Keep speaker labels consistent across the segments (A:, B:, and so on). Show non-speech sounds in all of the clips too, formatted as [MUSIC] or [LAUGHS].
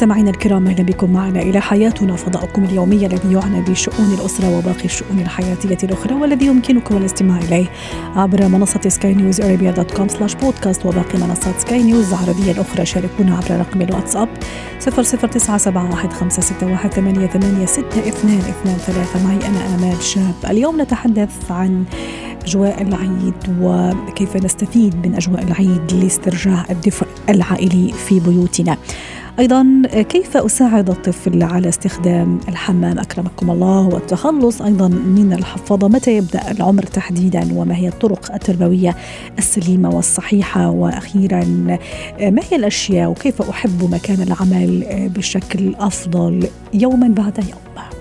A: مستمعينا الكرام أهلا بكم معنا إلى حياتنا. فضاؤكم اليومي الذي يعنى بشؤون الأسرة وباقي الشؤون الحياتية الأخرى والذي يمكنكم الاستماع إليه عبر منصة Sky News Arabia dot com slash podcast وباقي منصات سكاي نيوز العربية الأخرى. شاركونا عبر رقم الواتساب 009715618886223 معي أنا آمال شاب. اليوم نتحدث عن أجواء العيد وكيف نستفيد من أجواء العيد لاسترجاع الدفء العائلي في بيوتنا. أيضا كيف أساعد الطفل على استخدام الحمام؟ أكرمكم الله والتخلص أيضا من الحفاضة. متى يبدأ العمر تحديدا؟ وما هي الطرق التربوية السليمة والصحيحة؟ وأخيرا ما هي الأشياء؟ وكيف أحب مكان العمل بشكل أفضل يوما بعد يوم؟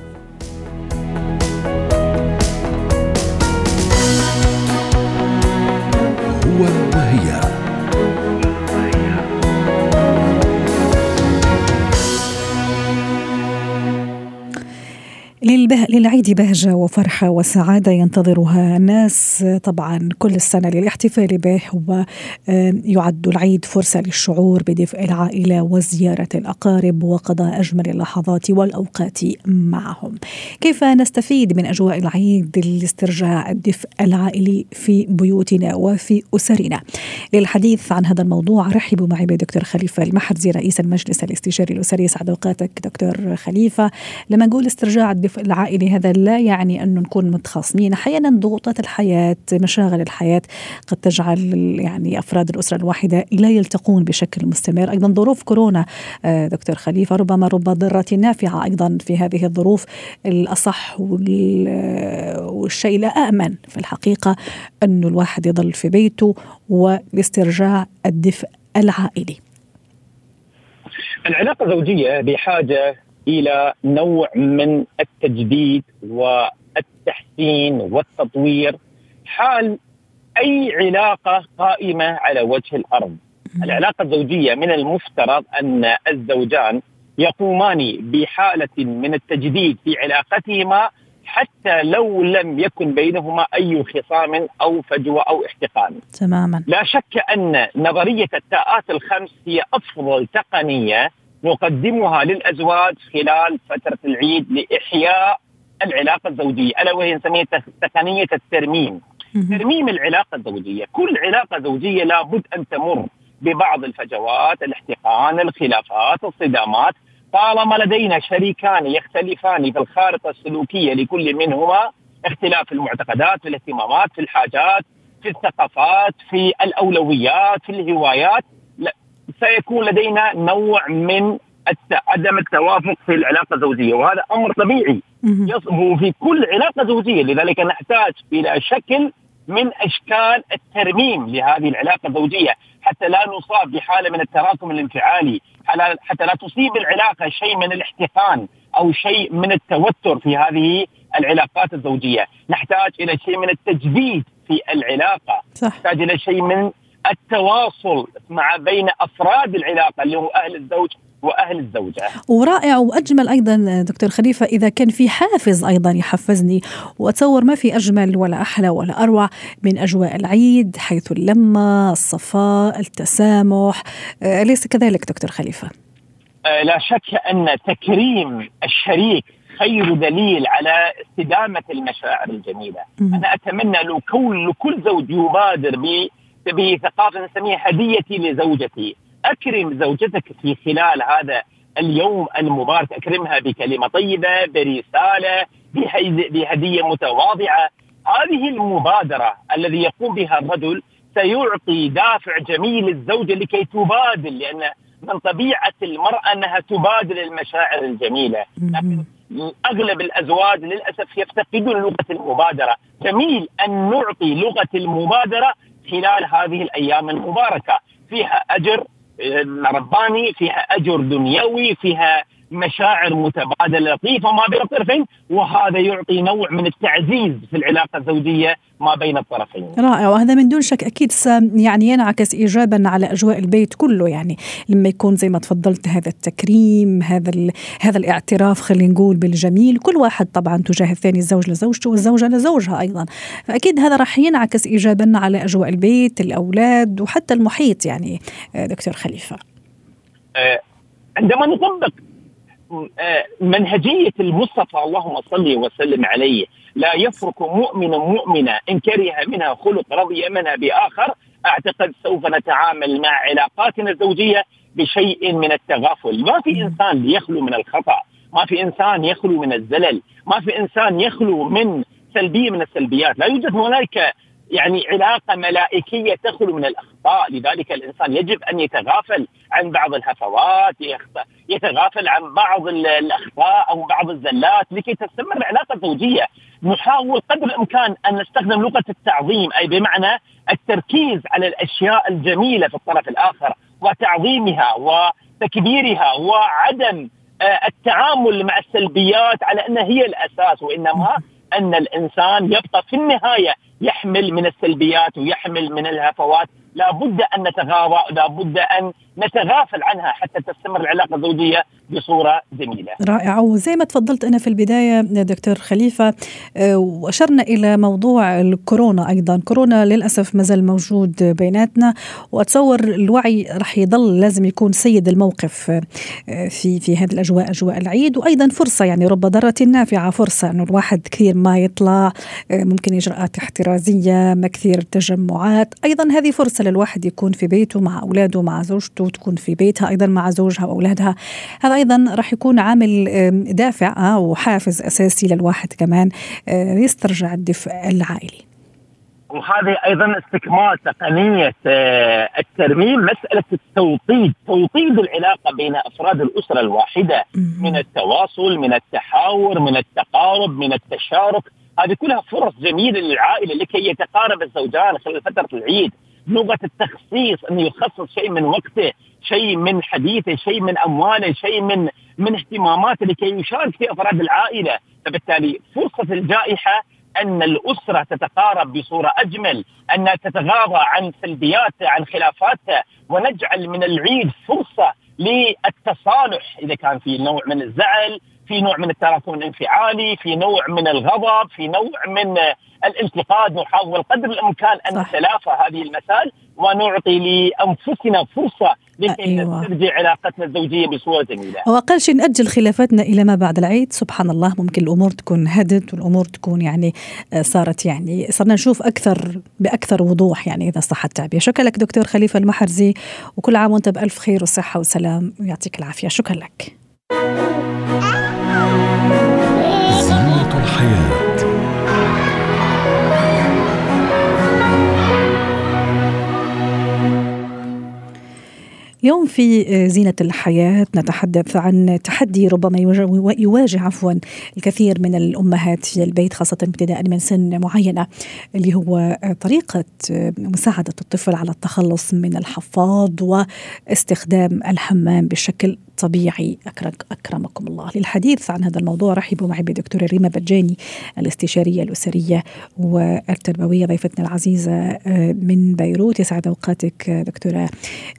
A: للبه... للعيد بهجة وفرحة وسعادة ينتظرها الناس طبعا كل السنة للاحتفال به ويعد العيد فرصة للشعور بدفء العائلة وزيارة الأقارب وقضاء أجمل اللحظات والأوقات معهم. كيف نستفيد من أجواء العيد لاسترجاع الدفء العائلي في بيوتنا وفي أسرنا؟ للحديث عن هذا الموضوع رحبوا معي بدكتور خليفة المحرزي رئيس المجلس الاستشاري الأسري. سعد أوقاتك دكتور خليفة. لما نقول استرجاع الدفء العائلي هذا لا يعني أنه نكون متخاصمين. أحيانا ضغوطات الحياة مشاغل الحياة قد تجعل يعني أفراد الأسرة الواحدة لا يلتقون بشكل مستمر. أيضا ظروف كورونا دكتور خليفة ربما رب ضارة نافعة أيضا في هذه الظروف. الأصح والشيء الأأمن في الحقيقة أنه الواحد يضل في بيته والاسترجاع الدفء العائلي.
B: العلاقة الزوجية بحاجة إلى نوع من التجديد والتحسين والتطوير حال أي علاقة قائمة على وجه الأرض. العلاقة الزوجية من المفترض أن الزوجان يقومان بحالة من التجديد في علاقتهما حتى لو لم يكن بينهما أي خصام أو فجوة أو احتقان.
A: تماما.
B: لا شك أن نظرية التاءات الخمس هي أفضل تقنية نقدمها للأزواج خلال فترة العيد لإحياء العلاقة الزوجية ألا وهي نسميها تقنيه الترميم. ترميم العلاقة الزوجية، كل علاقة زوجية لابد أن تمر ببعض الفجوات، الاحتقان، الخلافات، الصدامات، طالما لدينا شريكان يختلفان في الخارطة السلوكية لكل منهما اختلاف المعتقدات، في الاهتمامات، في الحاجات، في الثقافات، في الأولويات، في الهوايات، سيكون لدينا نوع من عدم التوافق في العلاقة الزوجية وهذا أمر طبيعي يصبح في كل علاقة زوجية لذلك نحتاج إلى شكل من أشكال الترميم لهذه العلاقة الزوجية حتى لا نصاب بحالة من التراكم الانفعالي حتى لا تصيب العلاقة شيء من الاحتقان أو شيء من التوتر في هذه العلاقات الزوجية، نحتاج إلى شيء من التجديد في العلاقة،
A: صح.
B: نحتاج إلى شيء من التواصل مع بين أفراد العلاقة اللي هو أهل الزوج وأهل الزوجة.
A: ورائع وأجمل أيضا دكتور خليفة إذا كان في حافز أيضا يحفزني وأتصور ما في أجمل ولا أحلى ولا أروع من أجواء العيد حيث اللمة، الصفاء، التسامح، أليس كذلك دكتور خليفة؟
B: آه لا شك أن تكريم الشريك خير دليل على استدامة المشاعر الجميلة. م- أنا أتمنى لو كل كل زوج يبادر ب بثقافه نسميها هديتي لزوجتي، أكرم زوجتك في خلال هذا اليوم المبارك، أكرمها بكلمة طيبة، برسالة، بهدية متواضعة، هذه المبادرة الذي يقوم بها الرجل سيعطي دافع جميل للزوجة لكي تبادل لأن من طبيعة المرأة أنها تبادل المشاعر الجميلة، لكن أغلب الأزواج للأسف يفتقدون لغة المبادرة، جميل أن نعطي لغة المبادرة خلال هذه الأيام المباركة، فيها أجر رباني، فيها أجر دنيوي، فيها مشاعر متبادلة لطيفة ما بين الطرفين وهذا يعطي نوع من التعزيز في العلاقة الزوجية ما بين الطرفين.
A: رائع وهذا من دون شك أكيد يعني ينعكس ايجابا على أجواء البيت كله يعني لما يكون زي ما تفضلت هذا التكريم هذا هذا الاعتراف خلينا نقول بالجميل كل واحد طبعا تجاه الثاني الزوج لزوجته والزوجة لزوجها أيضا فأكيد هذا راح ينعكس ايجابا على أجواء البيت الأولاد وحتى المحيط يعني دكتور خليفة.
B: آه، عندما نطبق آه، منهجية المصطفى اللهم صل وسلم عليه. لا يفرق مؤمن مؤمنة إن كره منها خلق رضي منها بآخر أعتقد سوف نتعامل مع علاقاتنا الزوجية بشيء من التغافل. ما في إنسان يخلو من الخطأ ما في إنسان يخلو من الزلل ما في إنسان يخلو من سلبية من السلبيات. لا يوجد هنالك يعني علاقة ملائكية تخلو من الأخطاء، لذلك الإنسان يجب أن يتغافل عن بعض الهفوات، يتغافل عن بعض الأخطاء أو بعض الزلات لكي تستمر العلاقه الزوجيه. نحاول قدر الإمكان أن نستخدم لغة التعظيم أي بمعنى التركيز على الأشياء الجميلة في الطرف الآخر وتعظيمها وتكبيرها وعدم آه، التعامل مع السلبيات على انها هي الأساس وإنما أن الإنسان يبقى في النهاية يحمل من السلبيات ويحمل من الهفوات. لابد أن نتغاضى لابد أن نتغافل عنها حتى تستمر العلاقة الزوجية بصورة جميلة.
A: رائع. وزي ما تفضلت أنا في البداية دكتور خليفة آه، وأشرنا إلى موضوع الكورونا أيضا، كورونا للأسف ما زال موجود بيناتنا وأتصور الوعي راح يضل لازم يكون سيد الموقف آه، في في هذه الأجواء أجواء العيد. وأيضا فرصة يعني رب ضاره نافعة فرصة إنه الواحد كثير ما يطلع آه، ممكن اجراءات احترازيه ما كثير تجمعات، أيضا هذه فرصة للواحد يكون في بيته مع أولاده مع زوجته وتكون في بيتها أيضا مع زوجها وأولادها. هذا أيضا راح يكون عامل دافع آه، وحافز أساسي للواحد كمان آه، يسترجع الدفء العائلي.
B: وهذه أيضا استكمال تقنية آه، الترميم مسألة التوطيد، توطيد العلاقة بين أفراد الأسرة الواحدة. من التواصل، من التحاور، من التقارب، من التشارك، هذه كلها فرص جميلة للعائلة لكي يتقارب الزوجان خلال فترة العيد، لغة التخصيص إنه يخصص شيء من وقته شيء من حديثه شيء من أمواله شيء من من اهتماماته لكي يشارك في أفراد العائلة. فبالتالي فرصة الجائحة أن الأسرة تتقارب بصورة أجمل، انها تتغاضى عن سلبياتها، عن خلافاتها، ونجعل من العيد فرصة للتصالح إذا كان في نوع من الزعل، في نوع من التراكم الانفعالي، في نوع من الغضب، في نوع من الانتقاد نحاول قدر الإمكان أن نتلافى هذه المسائل ونعطي لأنفسنا فرصة لكي أيوة. نسترجع علاقتنا الزوجية بصورة جميله.
A: هو أقل شيء نأجل خلافاتنا إلى ما بعد العيد سبحان الله ممكن الأمور تكون هدت والأمور تكون يعني صارت يعني صرنا نشوف أكثر بأكثر وضوح يعني إذا صح التعبير. شكرا لك دكتور خليفة المحرزي وكل عام وأنت بألف خير وصحة وسلام ويعطيك العافية شكرا لك. اليوم في زينة الحياة نتحدث عن تحدي ربما يواجه عفوا الكثير من الأمهات في البيت خاصة ابتداء من سن معينة اللي هو طريقة مساعدة الطفل على التخلص من الحفاض واستخدام الحمام بشكل طبيعي أكرك أكرمكم الله. للحديث عن هذا الموضوع رحبوا معي بدكتورة ريما بجاني الاستشارية الأسرية والتربوية ضيفتنا العزيزة آه، من بيروت. يسعد أوقاتك دكتورة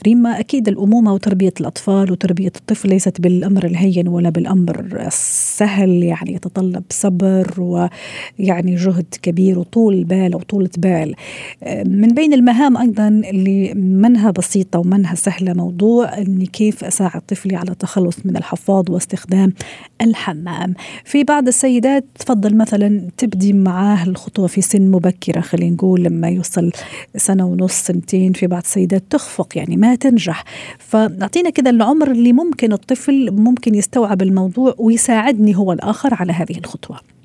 A: ريما. أكيد الأمومة وتربية الأطفال وتربية الطفل ليست بالأمر الهين ولا بالأمر السهل يعني يتطلب صبر ويعني جهد كبير وطول بال وطولة بال. آه، من بين المهام أيضا اللي منها بسيطة ومنها سهلة موضوع أني كيف أساعد طفلي على التخلص من الحفاض واستخدام الحمام. في بعض السيدات تفضل مثلا تبدي معاه الخطوة في سن مبكرة خلينا نقول لما يوصل سنة ونص سنتين. في بعض السيدات تخفق يعني ما تنجح. فأعطينا كذا العمر اللي ممكن الطفل ممكن يستوعب الموضوع ويساعدني هو الآخر على هذه الخطوة.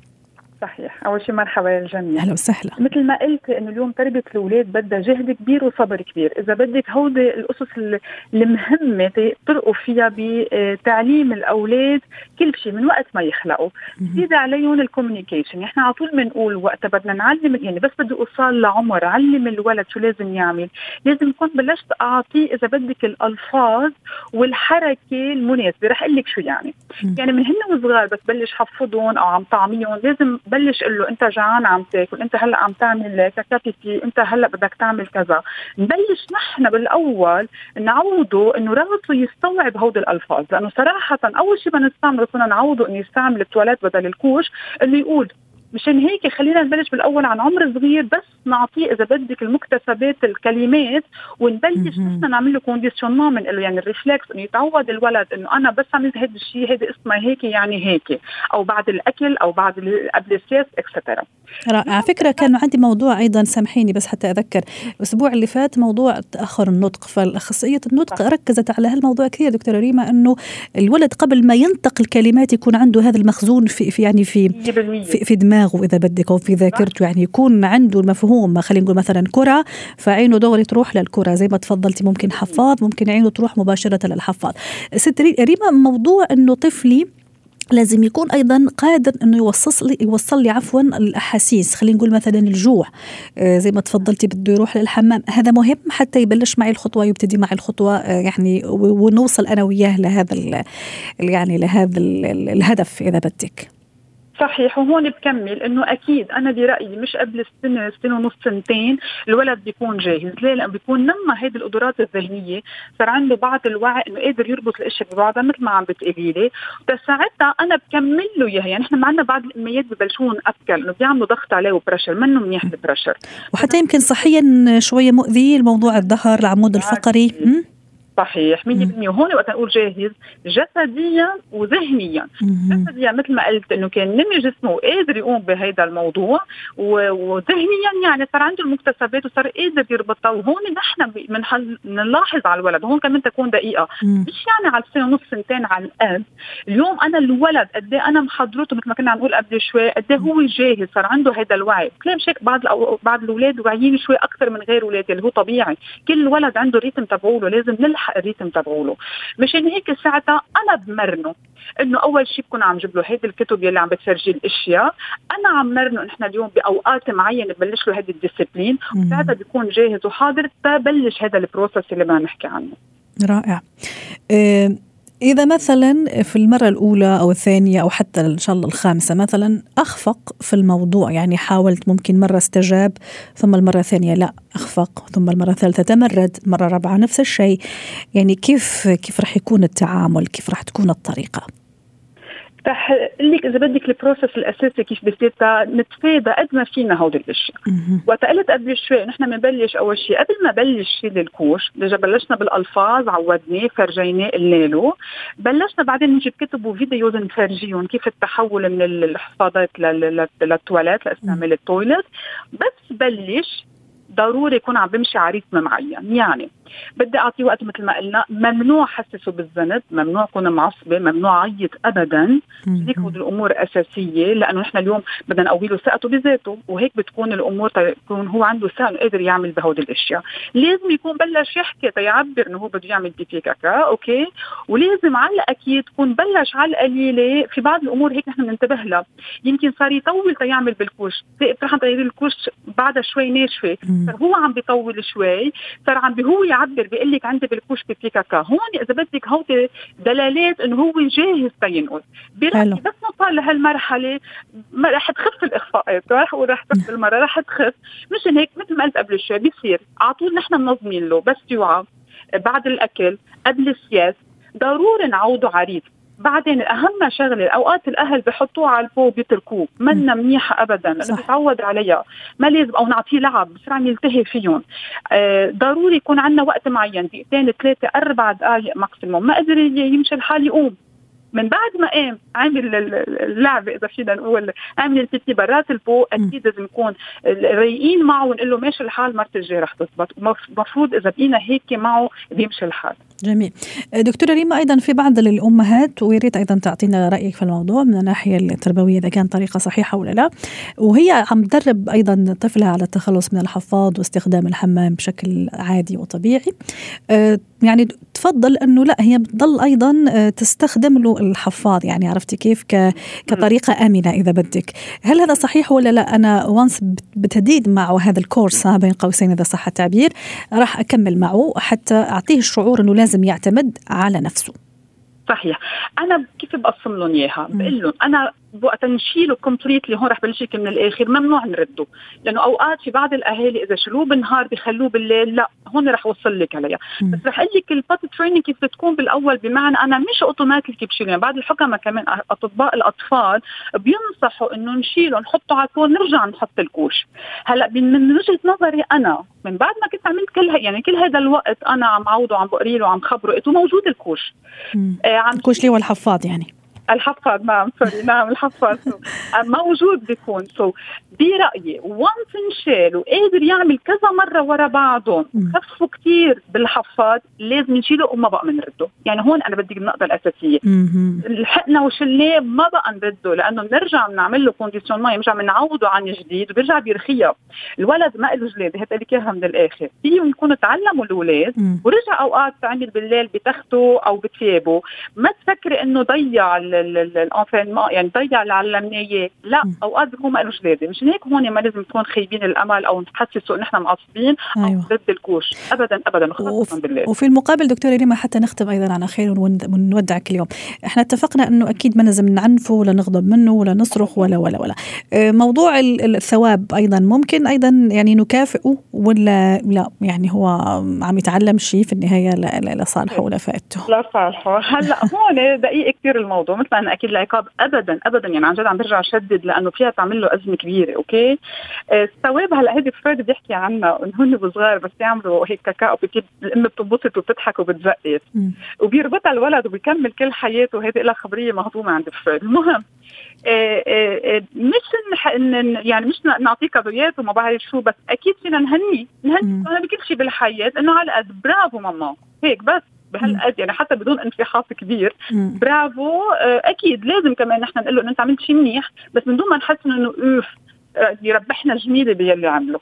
C: صحيح. أول شيء مرحبا للجميع
A: أهلا وسهلا.
C: مثل ما قلت إنه اليوم تربية الأولاد بدها جهد كبير وصبر كبير. إذا بدك هودي الأسس المهمة ترقوا فيها بتعليم الأولاد كل شيء من وقت ما يخلقوا. زيد عليهم الكوميونيكيشن إحنا على طول بنقول وقت بدنا نعلم يعني بس بدي اوصل لعمر. علم الولد شو لازم يعمل. لازم يكون بلشت أعطيه إذا بدك الألفاظ والحركة المناسبة. رح أقول لك شو يعني. يعني من هن وصغار بس بلش حفظهم أو عم طعميهم لازم بلش أقول له انت جعان عم تاكل انت هلا عم تعمل caca pipi انت هلا بدك تعمل كذا. نبلش نحن بالأول نعوده إنه راسه يستوعب هودي الألفاظ لأنه صراحة أول شيء بدنا نستعمله كنا نعوده إنه يستعمل التواليت بدل ال couche انه يقول مشان هيك خلينا نبلش بالأول عن عمر صغير بس نعطيه إذا بدك المكتسبات الكلمات ونبلش نحن نعمل له conditionnement mental يعني ال réflexe إنه يتعود الولد إنه أنا بس عملت هذا الشيء هذا اسمها هيك يعني هيك أو بعد الأكل أو بعد قبل السياس اكسترا
A: رائع. فكرة كان عندي موضوع أيضا سامحيني بس حتى أذكر. الأسبوع اللي فات موضوع تأخر النطق فالأخصائية النطق ركزت على هالموضوع كثير دكتورة ريما إنه الولد قبل ما ينطق الكلمات يكون عنده هذا المخزون في, في يعني في في, في دماغه إذا بدك أو في ذاكرته. يعني يكون عنده المفهوم خلينا نقول مثلا كرة فعينه دغري تروح للكرة. زي ما تفضلتي ممكن حفاظ ممكن عينه تروح مباشرة للحفاظ. ست ريما موضوع إنه طفلي لازم يكون أيضا قادر إنه يوصل لي يوصل لي عفوا الأحاسيس. خلينا نقول مثلا الجوع. آه زي ما تفضلتي بده يروح للحمام. هذا مهم حتى يبلش معي الخطوة يبتدي معي الخطوة آه يعني ونوصل أنا وياه لهذا يعني لهذا الهدف إذا بدك.
C: صحيح وهون بكمل إنه أكيد أنا برأيي مش قبل السنة سنة ونص سنتين الولد بيكون جاهز. ليه؟ لأنه بيكون نمى هذه القدرات الذهنية. صار عنده بعض الوعي إنه قادر يربط الاشياء ببعضها مثل ما عم بتقولي لي. ساعتها أنا بكمل له إياها. يعني نحن معنا بعض الاميات ببلشون ابكل إنه بيعملوا ضغط عليه وبرشر منه منيح البرشر
A: وحتى يمكن صحيا شوية مؤذي الموضوع الظهر العمود الفقري.
C: صحيح 100% وهون وقت نقول جاهز جسديا وذهنيا. جسديا مثل ما قلت إنه كان نمي جسمه وقادر يقوم بهذا الموضوع وذهنيا يعني صار عنده المكتسبات وصار قادر يربطها وهون نحن بنلاحظ على الولد. وهون كمان تكون دقيقة. مش يعني على سنه ونص سنتين على القد اليوم أنا الولد قد إيه أنا محضرته مثل ما كنا عم نقول قبل شوي قد إيه هو جاهز صار عنده هذا الوعي. كلام شيك بعض بعض الأولاد واعيين شوي أكثر من غير أولاد اللي هو طبيعي. كل ولد عنده rythme تبعوله لازم نلحق ال rythme تبعوله مشان هيك ساعتها أنا بمرنه إنه أول شيء بكون عم جيب له هيدي الكتب يلي عم بتفرجي الأشياء. أنا عم مرنه نحن اليوم بأوقات معينة ببلش له هيدي ال discipline. وساعتها بيكون جاهز وحاضر. تبلش هذا ال process اللي بدنا نحكي عنه.
A: رائع. أه إذا مثلا في المرة الأولى أو الثانية أو حتى إن شاء الله الخامسة مثلا أخفق في الموضوع يعني حاولت ممكن مرة استجاب ثم المرة الثانية لا أخفق ثم المرة الثالثة تمرد مرة رابعة نفس الشيء. يعني كيف كيف راح يكون التعامل؟ كيف راح تكون الطريقة؟
C: رح لك إذا بدك ال process الأساسي كيف بصير نتفادى قد ما فينا هودي الأشياء. وقت قلت قبل شوي نحن بنبلش أول شيء قبل ما بلش شيل ال couche déjà بلشنا بالألفاظ عودناه فرجيناه قلنا له. بلشنا بعدين نجيب كتب و videos نفرجيهم كيف التحول من الحفاضات للتواليت لإستعمال التواليت بس بلش ضروري يكون عم بمشي على معين. يعني بدي اعطيه وقت مثل ما قلنا. ممنوع حسسه بالذنب ممنوع اكون معصبة ممنوع عيط ابدا. هيك هود الأمور أساسية لأنه نحن اليوم بدنا نقوي له ثقته بذاته وهيك بتكون الأمور تكون هو عنده ثقة قادر يعمل بهودي الأشياء. لازم يكون بلش يحكي تيعبر إنه هو بده يعمل pipi caca okay؟ ولازم على الأكيد تكون بلش على القليلة في بعض الأمور هيك نحن بننتبه لها. يمكن صار يطول تيعمل بال couche. رح تغير ال couche بعدها شوي ناشفة. صار هو عم بيطول شوي صار عم هو يعبر بيقول لك عندي بال couche pipi caca هون إذا بدك هودي دلالات إنه هو جاهز تينقل. برايي بس نوصل لهالمرحلة رح تخف الاخفاقات رح أقول رح تخف المرة رح تخف. مشان هيك مثل ما قلت قبل شوي بيصير على طول نحن منظمين له بس يوعى بعد الأكل قبل السياس ضروري نعوده عريض بعدين أهم شغلة اوقات الأهل بحطوه على البو بيتركوه منا منيحة ابدا لأنه بيتعود عليها. ما لازم أو نعطيه لعب بسرعة يلتهي فيهم. آه ضروري يكون عندنا وقت معين دقيقتين ثلاثة أربع دقائق ماكسيموم ما قدر يمشي الحال يقوم. من بعد ما قام عامل اللعبة إذا فينا نقول عامل البيتي برات البو أكيد لازم نكون رايقين معه ونقول له ماشي الحال مرت الجاي رح تزبط. المفروض إذا بقينا هيك معه بيمشي الحال.
A: جميل. دكتورة ريما أيضا في بعض الأمهات ويا ريت أيضا تعطينا رأيك في الموضوع من الناحية التربوية إذا كان طريقة صحيحة ولا لا. وهي عم تدرب أيضا طفلها على التخلص من الحفاض واستخدام الحمام بشكل عادي وطبيعي. أه، يعني تفضل إنه لا هي بتضل أيضا أه، تستخدم له الحفاض يعني عرفتي كيف؟ كطريقة آمنة إذا بدك. هل هذا صحيح ولا لا؟ أنا once بديت معه هذا الكورس بين قوسين إذا صح التعبير راح أكمل معه حتى أعطيه الشعور إنه لازم يعتمد على نفسه.
C: صحيح. أنا كيف بقسم لهم إياها؟ بقول لهم أنا وقت نشيله completely هون رح بلشك من الآخر ممنوع نرده. لأنه أوقات في بعض الأهالي إذا شلوه بالنهار بخلوه بالليل لا هون رح اوصل لك عليها. بس رح أقول لك ال potty training كيف بتكون بالأول بمعنى أنا مش اوتوماتيك بشيله يعني بعض الحكماء كمان أطباء الأطفال بينصحوا إنه نشيله نحطه على طول نرجع نحط ال couche. هلأ من وجهة نظري أنا من بعد ما كنت عملت كل يعني كل هذا الوقت أنا عم عوده عم بقري له عم خبره موجود ال couche.
A: آه عم ال couche اللي هو الحفاض يعني؟
C: الحفاظ نعم sorry نعم الحفاظ. موجود بيكون. so برأيي و once انشال وقادر يعمل كذا مرة ورا بعضهم خفوا كثير بالحفاظ لازم نشيله وما بقى بنرده يعني هون أنا بدي النقطة الأساسية. لحقنا وشلناه ما بقى نرده لأنه بنرجع بنعمل له conditionnement بنرجع بنعوده عن جديد وبيرجع بيرخيها. الولد ما له جلاده هات لك اياها من الآخر؟ فيهم يكونوا تعلموا الأولاد ورجع اوقات تعمل بالليل بتخته أو بثيابه ما تفكري إنه ضيع ال entraînement يعني ضيع اللي علمناه لا اوقات بيكون ما له جلاده مشان هيك هون ما لازم نكون خايبين الأمل أو نحسسه إن إحنا معصبين أو أيوة. ضد ال couche ابدا ابدا. خاصه بالليل
A: وفي المقابل دكتورة ريما حتى نختم أيضا على خير ونودعك اليوم. إحنا اتفقنا إنه أكيد ما لازم نعنفه ولا نغضب منه ولا نصرخ ولا ولا ولا. آه، موضوع الثواب أيضا. ممكن أيضا يعني نكافئه ولا لا؟ يعني هو عم يتعلم شيء في النهاية لصالحه ولا فائدته
C: لصالحه. هلأ هون دقيق كثير الموضوع. مثل أنا أكيد العقاب ابدا ابدا. يعني عن جد عم برجع اشدد لأنه فيها تعمل له أزمة كبيرة okay؟ الثواب هلأ هيدي فرويد بيحكي عنها إنه هن صغار بس يعملوا هيك كاكاو الأم بتنبسط وبتضحك وبتزقف وبيربطها الولد وبيكمل كل حياته وهيدي لها خبرية مهضومة عند فرويد المهم آه، آه، آه، مش إن يعني مش نعطيه كادويات وما بعرف شو بس أكيد فينا نهنيه نهنيه بكل شيء بالحياة إنه على قد برافو ماما. هيك بس. بهالقد يعني حتى بدون انفحاط كبير برافو أكيد لازم كمان نحن نقول له إنه أنت عملت شيء منيح بس من دون ما نحس إنه أوف يربحنا جميلة باللي عمله.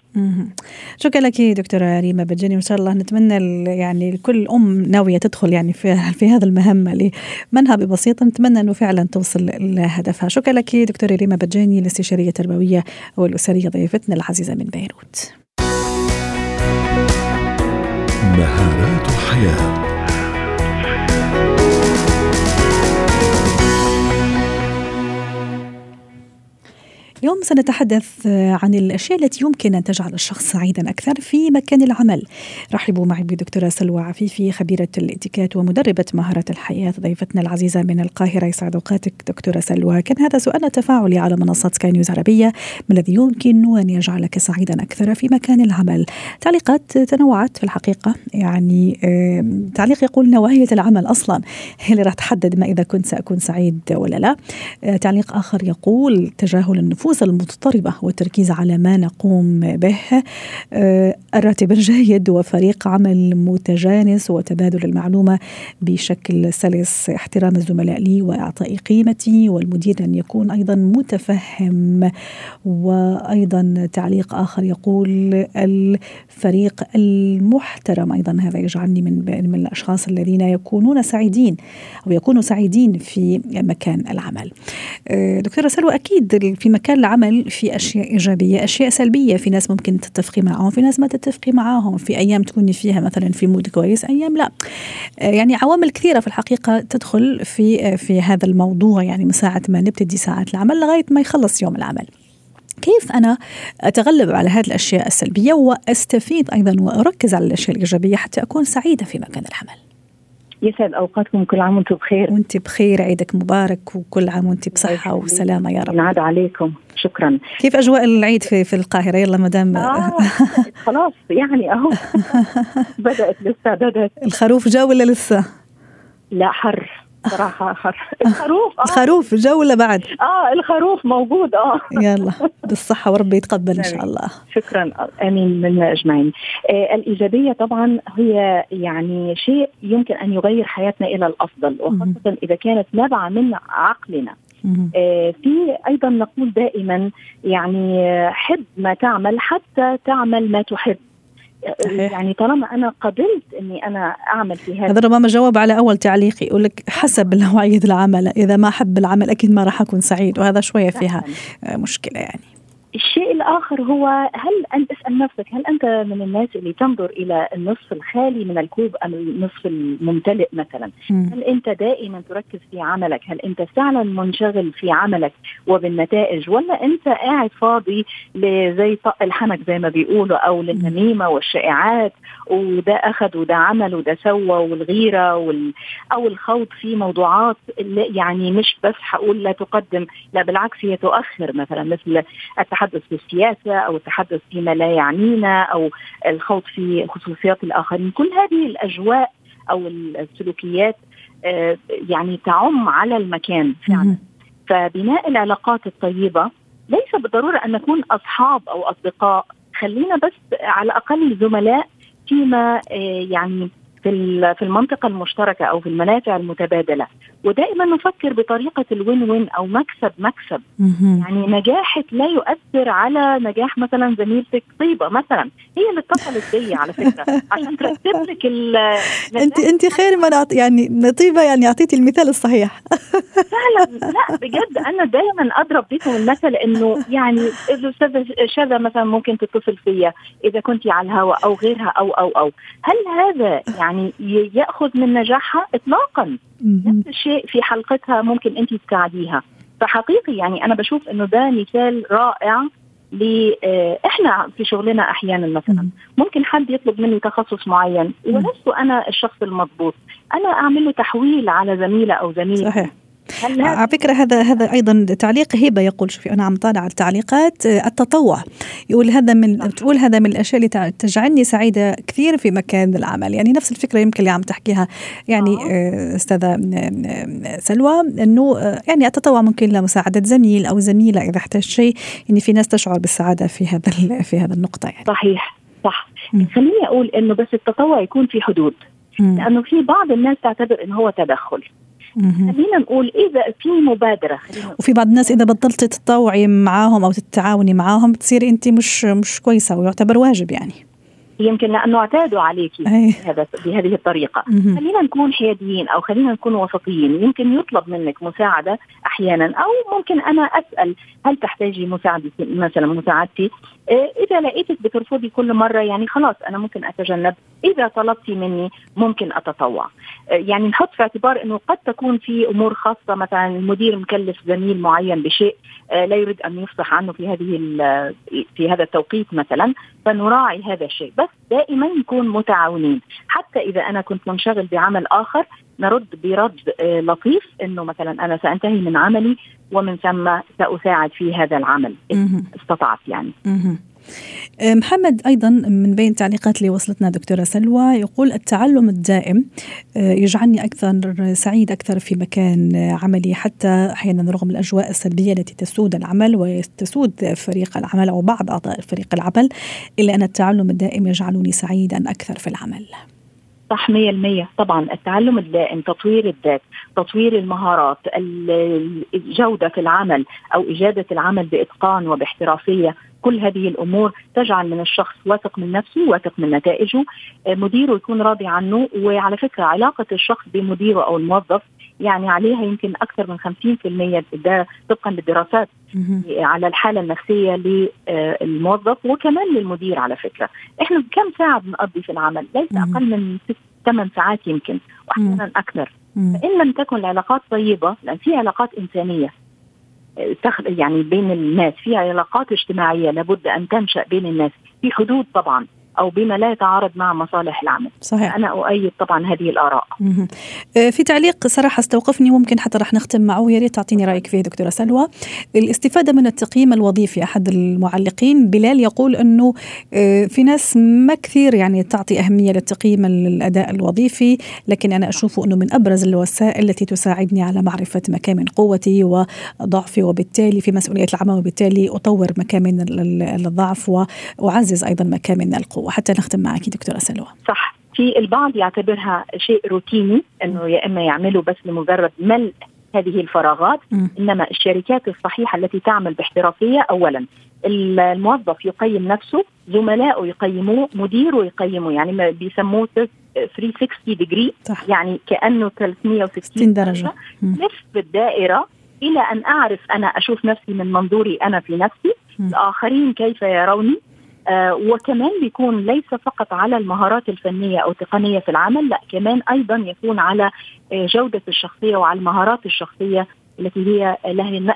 A: شكرا لك دكتورة ريما بجاني وإن شاء الله نتمنى يعني كل أم ناوية تدخل يعني في [LAUGHS] في هذا المهمه لمنها ببسيطه نتمنى إنه فعلا توصل لهدفها. شكرا لك دكتورة ريما بجاني الاستشارية التربوية والأسرية ضيفتنا العزيزة من بيروت.
D: مهارات الحياة
A: اليوم سنتحدث عن الأشياء التي يمكن أن تجعل الشخص سعيدا أكثر في مكان العمل. رحبوا معي بدكتورة سلوى عفيفي خبيرة الاتيكات ومدربة مهارة الحياة ضيفتنا العزيزة من القاهرة. يسعد أوقاتك دكتورة سلوى. كان هذا سؤال تفاعلي على منصات سكاي نيوز عربية ما الذي يمكن أن يجعلك سعيدا أكثر في مكان العمل؟ تعليقات تنوعت في الحقيقة يعني تعليق يقول نوعية العمل أصلا هي اللي راح تحدد ما إذا كنت سأكون سعيد ولا لا؟ آه، تعليق آخر يقول تجاهل النفوس النفوس المضطربة والتركيز على ما نقوم به. آه، الراتب الجيد وفريق عمل متجانس وتبادل المعلومة بشكل سلس. احترام الزملاء لي وإعطاء قيمتي والمدير أن يكون أيضا متفهم. وأيضا تعليق آخر يقول الفريق المحترم أيضا هذا يجعلني من من الأشخاص الذين يكونون سعيدين أو يكونوا سعيدين في مكان العمل. آه، دكتورة سلوى أكيد في مكان العمل في أشياء إيجابية أشياء سلبية. في ناس ممكن تتفقي معاهم في ناس ما تتفقي معاهم في أيام تكوني فيها مثلا في مود كويس أيام لا. آه، يعني عوامل كثيرة في الحقيقة تدخل في آه، في هذا الموضوع. يعني من ساعة ما نبتدي ساعات العمل لغاية ما يخلص يوم العمل. كيف أنا أتغلب على هذه الأشياء السلبية وأستفيد أيضا وأركز على الأشياء الإيجابية حتى أكون سعيدة في مكان العمل؟
E: يسعد أوقاتكم كل عام وأنتم بخير.
A: وأنت بخير عيدك مبارك وكل عام وأنت بصحة وسلامة يا رب.
E: ينعاد عليكم. شكرا.
A: كيف أجواء العيد في في القاهرة؟ يلا مدام.
E: آه [LAUGHS] خلاص يعني أهو. [LAUGHS] بدأت لسه بدأت.
A: الخروف جاء ولا لسه؟
E: لا حر. صراحة الخروف
A: آه. الخروف جو ولا بعد؟
E: آه الخروف موجود آه.
A: يلا بالصحة وربي يتقبل إن شاء الله.
E: شكرا آمين منا أجمعين. آه الإيجابية طبعا هي يعني شيء يمكن أن يغير حياتنا إلى الأفضل وخاصة إذا كانت نابعة من عقلنا. آه في أيضا نقول دائما يعني حب ما تعمل حتى تعمل ما تحب. صحيح. يعني طالما أنا قبلت إني أنا أعمل في هذا
A: هذا ربما جواب على أول تعليقي يقول لك حسب نوعيه العمل إذا ما أحب العمل أكيد ما راح أكون سعيد وهذا شوية فيها مشكلة يعني
E: الشيء الآخر هو هل أنت اسأل نفسك هل أنت من الناس اللي تنظر إلى النصف الخالي من الكوب أم النصف الممتلئ مثلا؟ م. هل أنت دائما تركز في عملك؟ هل أنت فعلا منشغل في عملك وبالنتائج؟ ولا أنت قاعد فاضي زي طق الحنك زي ما بيقولوا أو للنميمة والشائعات وده أخذ وده عمل وده سوى والغيرة وال أو الخوض في موضوعات يعني مش بس حقول لا تقدم لا بالعكس هي تؤخر مثلا. مثل التحدث في السياسة أو التحدث فيما لا يعنينا أو الخوض في خصوصيات الآخرين. كل هذه الأجواء أو السلوكيات آه، يعني تعم على المكان فعلا. فبناء العلاقات الطيبة ليس بالضرورة أن نكون أصحاب أو أصدقاء. خلينا بس على الأقل زملاء فيما آه، يعني في في المنطقة المشتركة أو في المنافع المتبادلة. ودائما نفكر بطريقة الوين وين أو مكسب مكسب يعني نجاحك لا يؤثر على نجاح مثلا زميلتك طيبة مثلا. هي اللي اتصلت بي على فكرة. عشان ترتب لك [LAUGHS]
A: انت أنت خير ما يعني طيبة يعني أعطيتي المثال الصحيح. [LAUGHS]
E: فعلا. لا بجد أنا دائما أضرب بكم المثل إنه يعني الاستاذه شذا مثلا ممكن تتصل فيا إذا كنت على الهواء أو غيرها أو أو أو. هل هذا يعني يأخذ من نجاحها اطلاقا؟ نفس الشيء في حلقتها ممكن انت تساعديها. فحقيقي يعني أنا بشوف إنه ده مثال رائع ل آه، إحنا في شغلنا أحيانا مثلا. ممكن حد يطلب مني تخصص معين ولست أنا الشخص المضبوط. أنا أعمل له تحويل على زميلة أو زميل.
A: صحيح. على فكرة هذا هذا أيضا تعليق هبة يقول شوفي أنا عم طالع التعليقات آه، التطوع. يقول هذا من تقول هذا من الأشياء اللي تجعلني سعيدة كثير في مكان العمل. يعني نفس الفكرة يمكن اللي عم تحكيها. يعني آه. آه، أستاذة سلوى أنه يعني التطوع ممكن لمساعدة زميل أو زميلة إذا احتاج شيء. يعني في ناس تشعر بالسعادة في هذا في هذا النقطة يعني.
E: صحيح صح. خليني أقول أنه بس التطوع يكون في حدود. لأنه في بعض الناس تعتبر أنه هو تدخل. خلينا نقول إذا في مبادرة خلينا
A: وفي بعض الناس إذا بطلت تتطوعي معاهم أو تتعاوني معاهم بتصيري انت مش مش كويسة ويعتبر واجب يعني.
E: يمكن لأنه اعتادوا عليك بهذا بهذه الطريقة. مم. خلينا نكون حياديين أو خلينا نكون وسطيين. يمكن يطلب منك مساعدة أحيانا أو ممكن أنا أسأل هل تحتاجي مساعدتي مثلا مساعدتي؟ إيه، إذا لقيتك بترفضي كل مرة يعني خلاص أنا ممكن أتجنب. إذا طلبتي مني ممكن أتطوع. إيه، يعني نحط في اعتبار إنه قد تكون في أمور خاصة مثلا المدير مكلف زميل معين بشيء إيه، لا يريد أن يفصح عنه في هذه في هذا التوقيت مثلا فنراعي هذا الشيء. بس دائما نكون متعاونين. حتى إذا أنا كنت منشغل بعمل آخر نرد برد لطيف إنه مثلا أنا سأنتهي من عملي ومن ثم سأساعد في هذا العمل. استطعت يعني.
A: محمد أيضا من بين التعليقات اللي وصلتنا دكتورة سلوى يقول التعلم الدائم أه، يجعلني أكثر سعيد أكثر في مكان عملي حتى أحيانا رغم الأجواء السلبية التي تسود العمل وتسود فريق العمل أو بعض أعضاء فريق العمل إلا أن التعلم الدائم يجعلني سعيدا أكثر في العمل.
E: صح 100% طبعا التعلم الدائم تطوير الذات تطوير المهارات الجودة في العمل أو إجادة العمل بإتقان وباحترافية كل هذه الأمور تجعل من الشخص واثق من نفسه واثق من نتائجه مديره يكون راضي عنه وعلى فكرة علاقة الشخص بمديره أو الموظف يعني عليها يمكن أكثر من 50% ده طبقا للدراسات على الحالة النفسية للموظف وكمان للمدير على فكرة. إحنا كم ساعة بنقضي في العمل؟ ليس أقل من ست ثمان ساعات يمكن واحيانا أكثر. فإن لم تكن العلاقات طيبة لأن في علاقات إنسانية يعني بين الناس في علاقات اجتماعية لابد أن تنشأ بين الناس. في حدود طبعا. أو بما لا يتعارض مع مصالح العمل.
A: صحيح.
E: أنا أؤيد طبعا هذه الآراء.
A: آه، في تعليق صراحة استوقفني ممكن حتى راح نختم معه. يا ريت تعطيني رأيك فيه دكتورة سلوى. الاستفادة من التقييم الوظيفي أحد المعلقين. بلال يقول إنه آه، في ناس ما كثير يعني تعطي أهمية للتقييم الأداء الوظيفي لكن أنا اشوفه إنه من أبرز الوسائل التي تساعدني على معرفة مكامن قوتي وضعفي وبالتالي في مسؤولية العمل وبالتالي أطور مكامن الضعف وأعزز أيضا مكامن القوة. حتى نختم معك دكتورة سلوى.
E: صح. في البعض يعتبرها شيء روتيني إنه يا إما يعملوا بس لمجرد ملء هذه الفراغات م. إنما الشركات الصحيحة التي تعمل باحترافية اولا الموظف يقيم نفسه زملائه يقيموه مديره يقيمه يعني بيسموه 360 ديجري يعني كأنه 360 درجة. لف بالدائره إلى أن أعرف أنا أشوف نفسي من منظوري أنا في نفسي م. الآخرين كيف يروني وكمان بيكون ليس فقط على المهارات الفنية أو التقنيه في العمل لا كمان أيضا يكون على آه جودة الشخصية وعلى المهارات الشخصية التي هي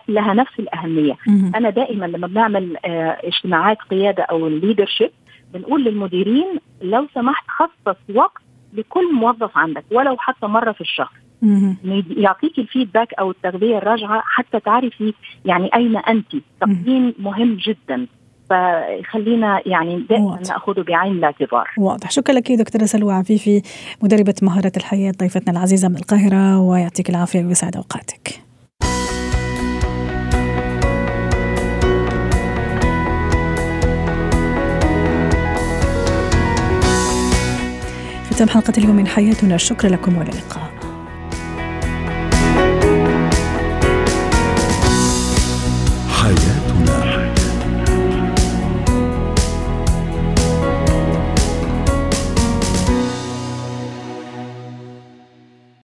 E: لها نفس الأهمية. أنا دائما لما بنعمل آه اجتماعات قيادة أو الليدرشيب بنقول للمديرين لو سمحت خصص وقت لكل موظف عندك ولو حتى مرة في الشهر. يعطيك الفيدباك أو التغذية الراجعة حتى تعرفي يعني أين انت. تقييم مهم جدا. فخلينا يعني دائما ناخذه بعين الاعتبار.
A: واضح، شكرا لك دكتورة سلوى عفيفي مدربة مهارة الحياة ضيفتنا العزيزة من القاهرة ويعطيك العافية ويسعد أوقاتك. ختام حلقة اليوم من حياتنا، شكرا لكم والى اللقاء.